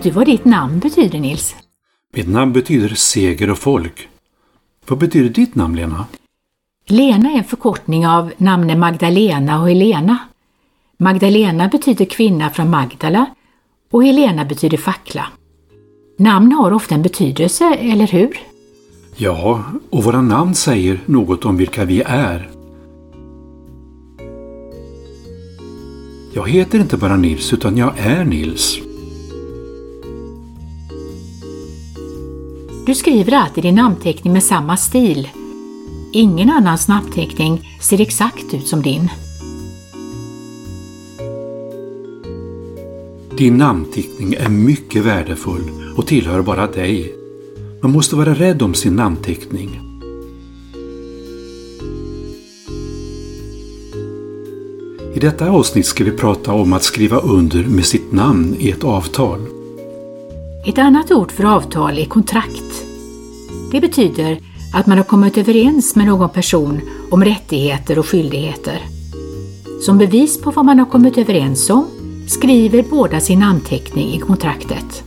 Vet du vad ditt namn betyder Nils? Mitt namn betyder seger och folk. Vad betyder ditt namn Lena? Lena är en förkortning av namnen Magdalena och Helena. Magdalena betyder kvinna från Magdala och Helena betyder fackla. Namn har ofta en betydelse, eller hur? Ja, och våra namn säger något om vilka vi är. Jag heter inte bara Nils, utan jag är Nils. Du skriver alltid din namnteckning med samma stil. Ingen annans namnteckning ser exakt ut som din. Din namnteckning är mycket värdefull och tillhör bara dig. Man måste vara rädd om sin namnteckning. I detta avsnitt ska vi prata om att skriva under med sitt namn i ett avtal. Ett annat ord för avtal är kontrakt. Det betyder att man har kommit överens med någon person om rättigheter och skyldigheter. Som bevis på vad man har kommit överens om skriver båda sin namnteckning i kontraktet.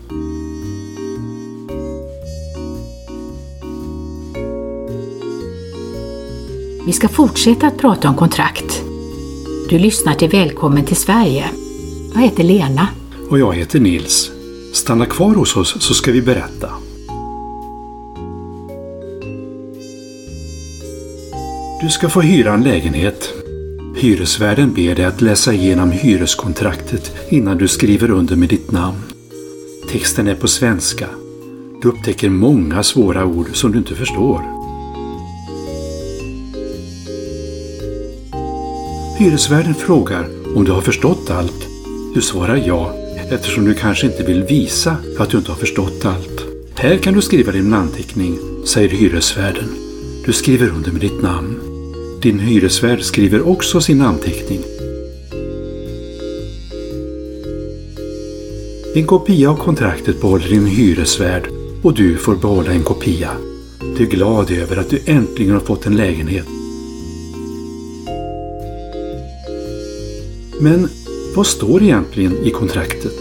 Vi ska fortsätta att prata om kontrakt. Du lyssnar till Välkommen till Sverige. Jag heter Lena. Och jag heter Nils. Stanna kvar hos oss så ska vi berätta. Du ska få hyra en lägenhet. Hyresvärden ber dig att läsa igenom hyreskontraktet innan du skriver under med ditt namn. Texten är på svenska. Du upptäcker många svåra ord som du inte förstår. Hyresvärden frågar om du har förstått allt. Du svarar ja eftersom du kanske inte vill visa att du inte har förstått allt. Här kan du skriva din namnteckning, säger hyresvärden. Du skriver under med ditt namn. Din hyresvärd skriver också sin namnteckning. En kopia av kontraktet behåller din hyresvärd och du får behålla en kopia. Du är glad över att du äntligen har fått en lägenhet. Men vad står egentligen i kontraktet?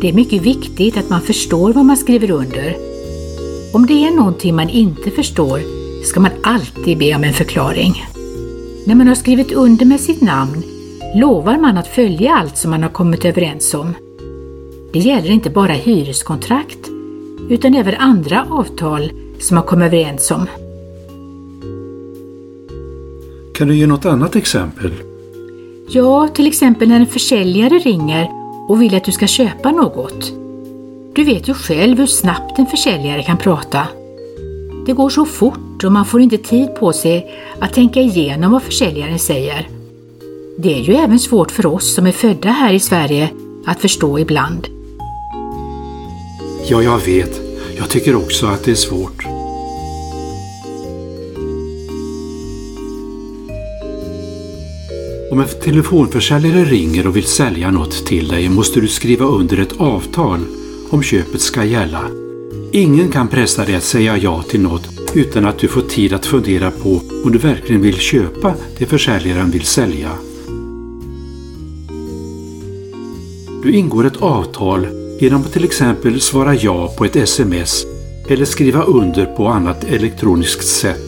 Det är mycket viktigt att man förstår vad man skriver under. Om det är någonting man inte förstår ska man alltid be om en förklaring. När man har skrivit under med sitt namn lovar man att följa allt som man har kommit överens om. Det gäller inte bara hyreskontrakt utan även andra avtal som man kommit överens om. Kan du ge något annat exempel? Ja, till exempel när en försäljare ringer och vill att du ska köpa något. Du vet ju själv hur snabbt en försäljare kan prata. Det går så fort och man får inte tid på sig att tänka igenom vad försäljaren säger. Det är ju även svårt för oss som är födda här i Sverige att förstå ibland. Ja, jag vet. Jag tycker också att det är svårt. Om en telefonförsäljare ringer och vill sälja något till dig måste du skriva under ett avtal om köpet ska gälla. Ingen kan pressa dig att säga ja till något utan att du får tid att fundera på om du verkligen vill köpa det försäljaren vill sälja. Du ingår ett avtal genom att till exempel svara ja på ett sms eller skriva under på annat elektroniskt sätt.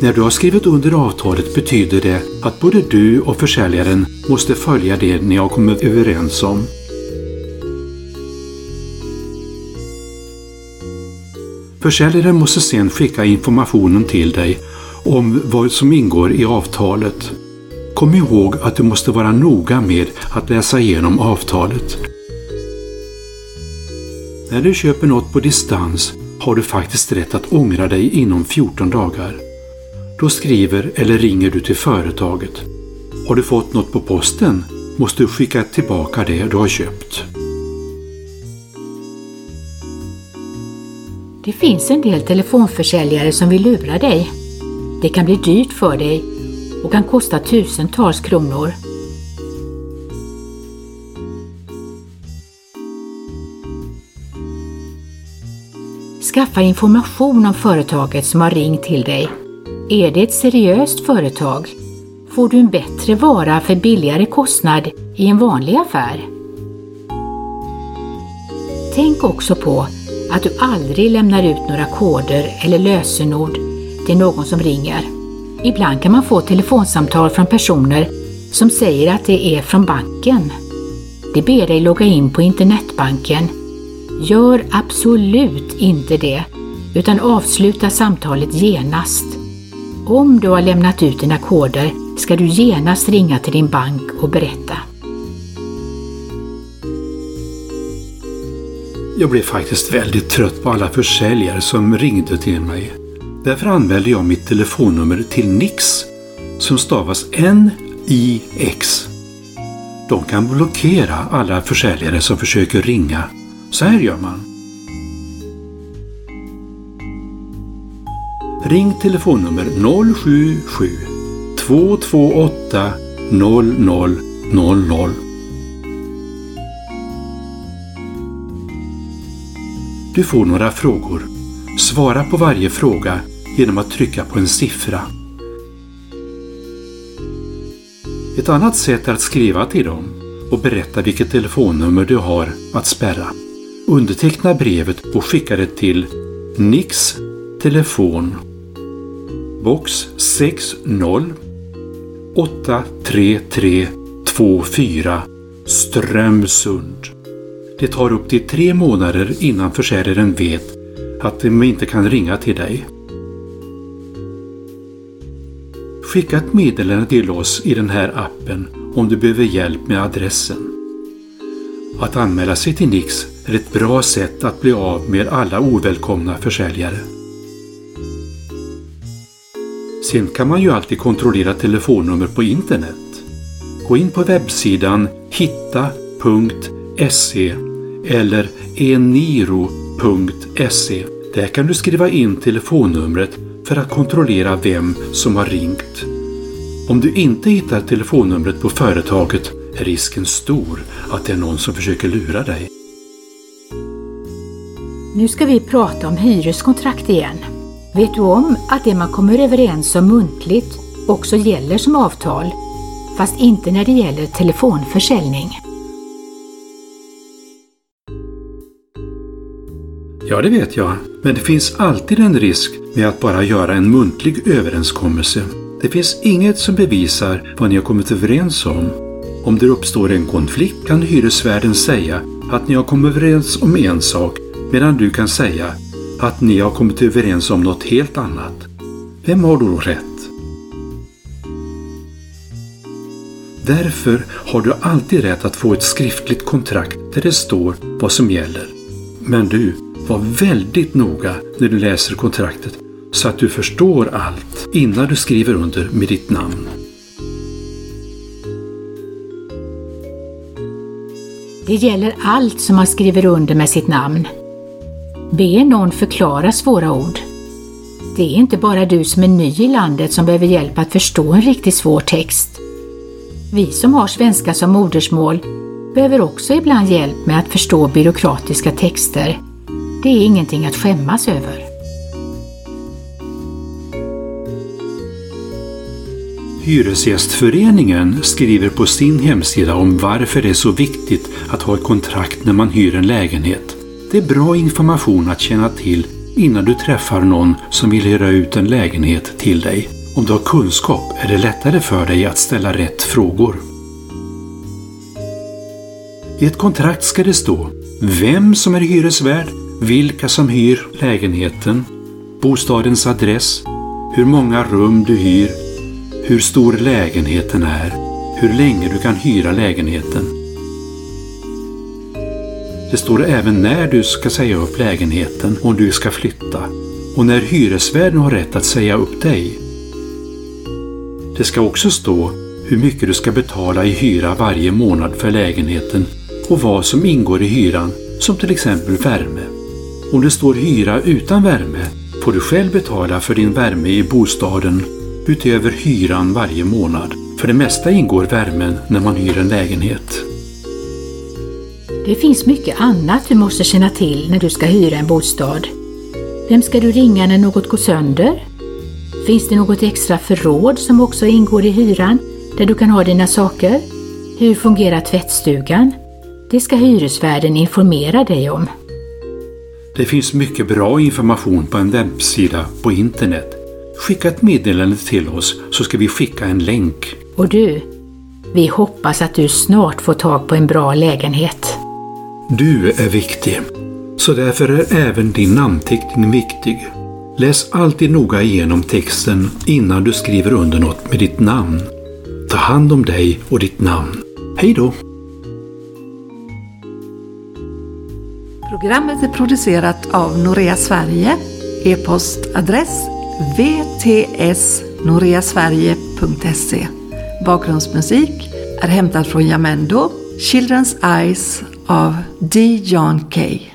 När du har skrivit under avtalet betyder det att både du och försäljaren måste följa det ni har kommit överens om. Försäljaren måste sedan skicka informationen till dig om vad som ingår i avtalet. Kom ihåg att du måste vara noga med att läsa igenom avtalet. När du köper något på distans har du faktiskt rätt att ångra dig inom 14 dagar. Då skriver eller ringer du till företaget. Har du fått något på posten måste du skicka tillbaka det du har köpt. Det finns en del telefonförsäljare som vill lura dig. Det kan bli dyrt för dig och kan kosta tusentals kronor. Skaffa information om företaget som har ringt till dig. Är det ett seriöst företag? får du en bättre vara för billigare kostnad i en vanlig affär. Tänk också på att du aldrig lämnar ut några koder eller lösenord till någon som ringer. Ibland kan man få telefonsamtal från personer som säger att det är från banken. De ber dig logga in på internetbanken. Gör absolut inte det, utan avsluta samtalet genast. Om du har lämnat ut dina koder ska du genast ringa till din bank och berätta. Jag blev faktiskt väldigt trött på alla försäljare som ringde till mig. Därför anmälde jag mitt telefonnummer till Nix som stavas N-I-X. De kan blockera alla försäljare som försöker ringa. Så här gör man. Ring telefonnummer 077 228 0000 Du får några frågor. Svara på varje fråga genom att trycka på en siffra. Ett annat sätt är att skriva till dem och berätta vilket telefonnummer du har att spärra. Underteckna brevet och skicka det till Nix telefon box 60 83324 Strömsund. Det tar upp till tre månader innan försäljaren vet att de inte kan ringa till dig. Skicka ett meddelande till oss i den här appen om du behöver hjälp med adressen. Att anmäla sig till Nix är ett bra sätt att bli av med alla ovälkomna försäljare. Sen kan man ju alltid kontrollera telefonnummer på internet. Gå in på webbsidan hitta.se eller eniro.se. Där kan du skriva in telefonnumret för att kontrollera vem som har ringt. Om du inte hittar telefonnumret på företaget är risken stor att det är någon som försöker lura dig. Nu ska vi prata om hyreskontrakt igen. Vet du om att det man kommer överens om muntligt också gäller som avtal, fast inte när det gäller telefonförsäljning? Ja, det vet jag. Men det finns alltid en risk med att bara göra en muntlig överenskommelse. Det finns inget som bevisar vad ni har kommit överens om. Om det uppstår en konflikt kan hyresvärden säga att ni har kommit överens om en sak medan du kan säga att ni har kommit överens om något helt annat. Vem har då rätt? Därför har du alltid rätt att få ett skriftligt kontrakt där det står vad som gäller. Men du, var väldigt noga när du läser kontraktet så att du förstår allt innan du skriver under med ditt namn. Det gäller allt som man skriver under med sitt namn. Be någon förklara svåra ord. Det är inte bara du som är ny i landet som behöver hjälp att förstå en riktigt svår text. Vi som har svenska som modersmål behöver också ibland hjälp med att förstå byråkratiska texter. Det är ingenting att skämmas över. Hyresgästföreningen skriver på sin hemsida om varför det är så viktigt att ha ett kontrakt när man hyr en lägenhet. Det är bra information att känna till innan du träffar någon som vill hyra ut en lägenhet till dig. Om du har kunskap är det lättare för dig att ställa rätt frågor. I ett kontrakt ska det stå vem som är hyresvärd, vilka som hyr lägenheten, bostadens adress, hur många rum du hyr, hur stor lägenheten är, hur länge du kan hyra lägenheten. Det står även när du ska säga upp lägenheten om du ska flytta och när hyresvärden har rätt att säga upp dig. Det ska också stå hur mycket du ska betala i hyra varje månad för lägenheten och vad som ingår i hyran, som till exempel värme. Om det står hyra utan värme får du själv betala för din värme i bostaden utöver hyran varje månad. För det mesta ingår värmen när man hyr en lägenhet. Det finns mycket annat du måste känna till när du ska hyra en bostad. Vem ska du ringa när något går sönder? Finns det något extra förråd som också ingår i hyran där du kan ha dina saker? Hur fungerar tvättstugan? Det ska hyresvärden informera dig om. Det finns mycket bra information på en webbsida på internet. Skicka ett meddelande till oss så ska vi skicka en länk. Och du, vi hoppas att du snart får tag på en bra lägenhet. Du är viktig. Så därför är även din namnteckning viktig. Läs alltid noga igenom texten innan du skriver under något med ditt namn. Ta hand om dig och ditt namn. Hej då! Programmet är producerat av Norea Sverige. E-postadress vtsnoreasverige.se Bakgrundsmusik är hämtad från Jamendo, Children's Eyes av D. John Kay.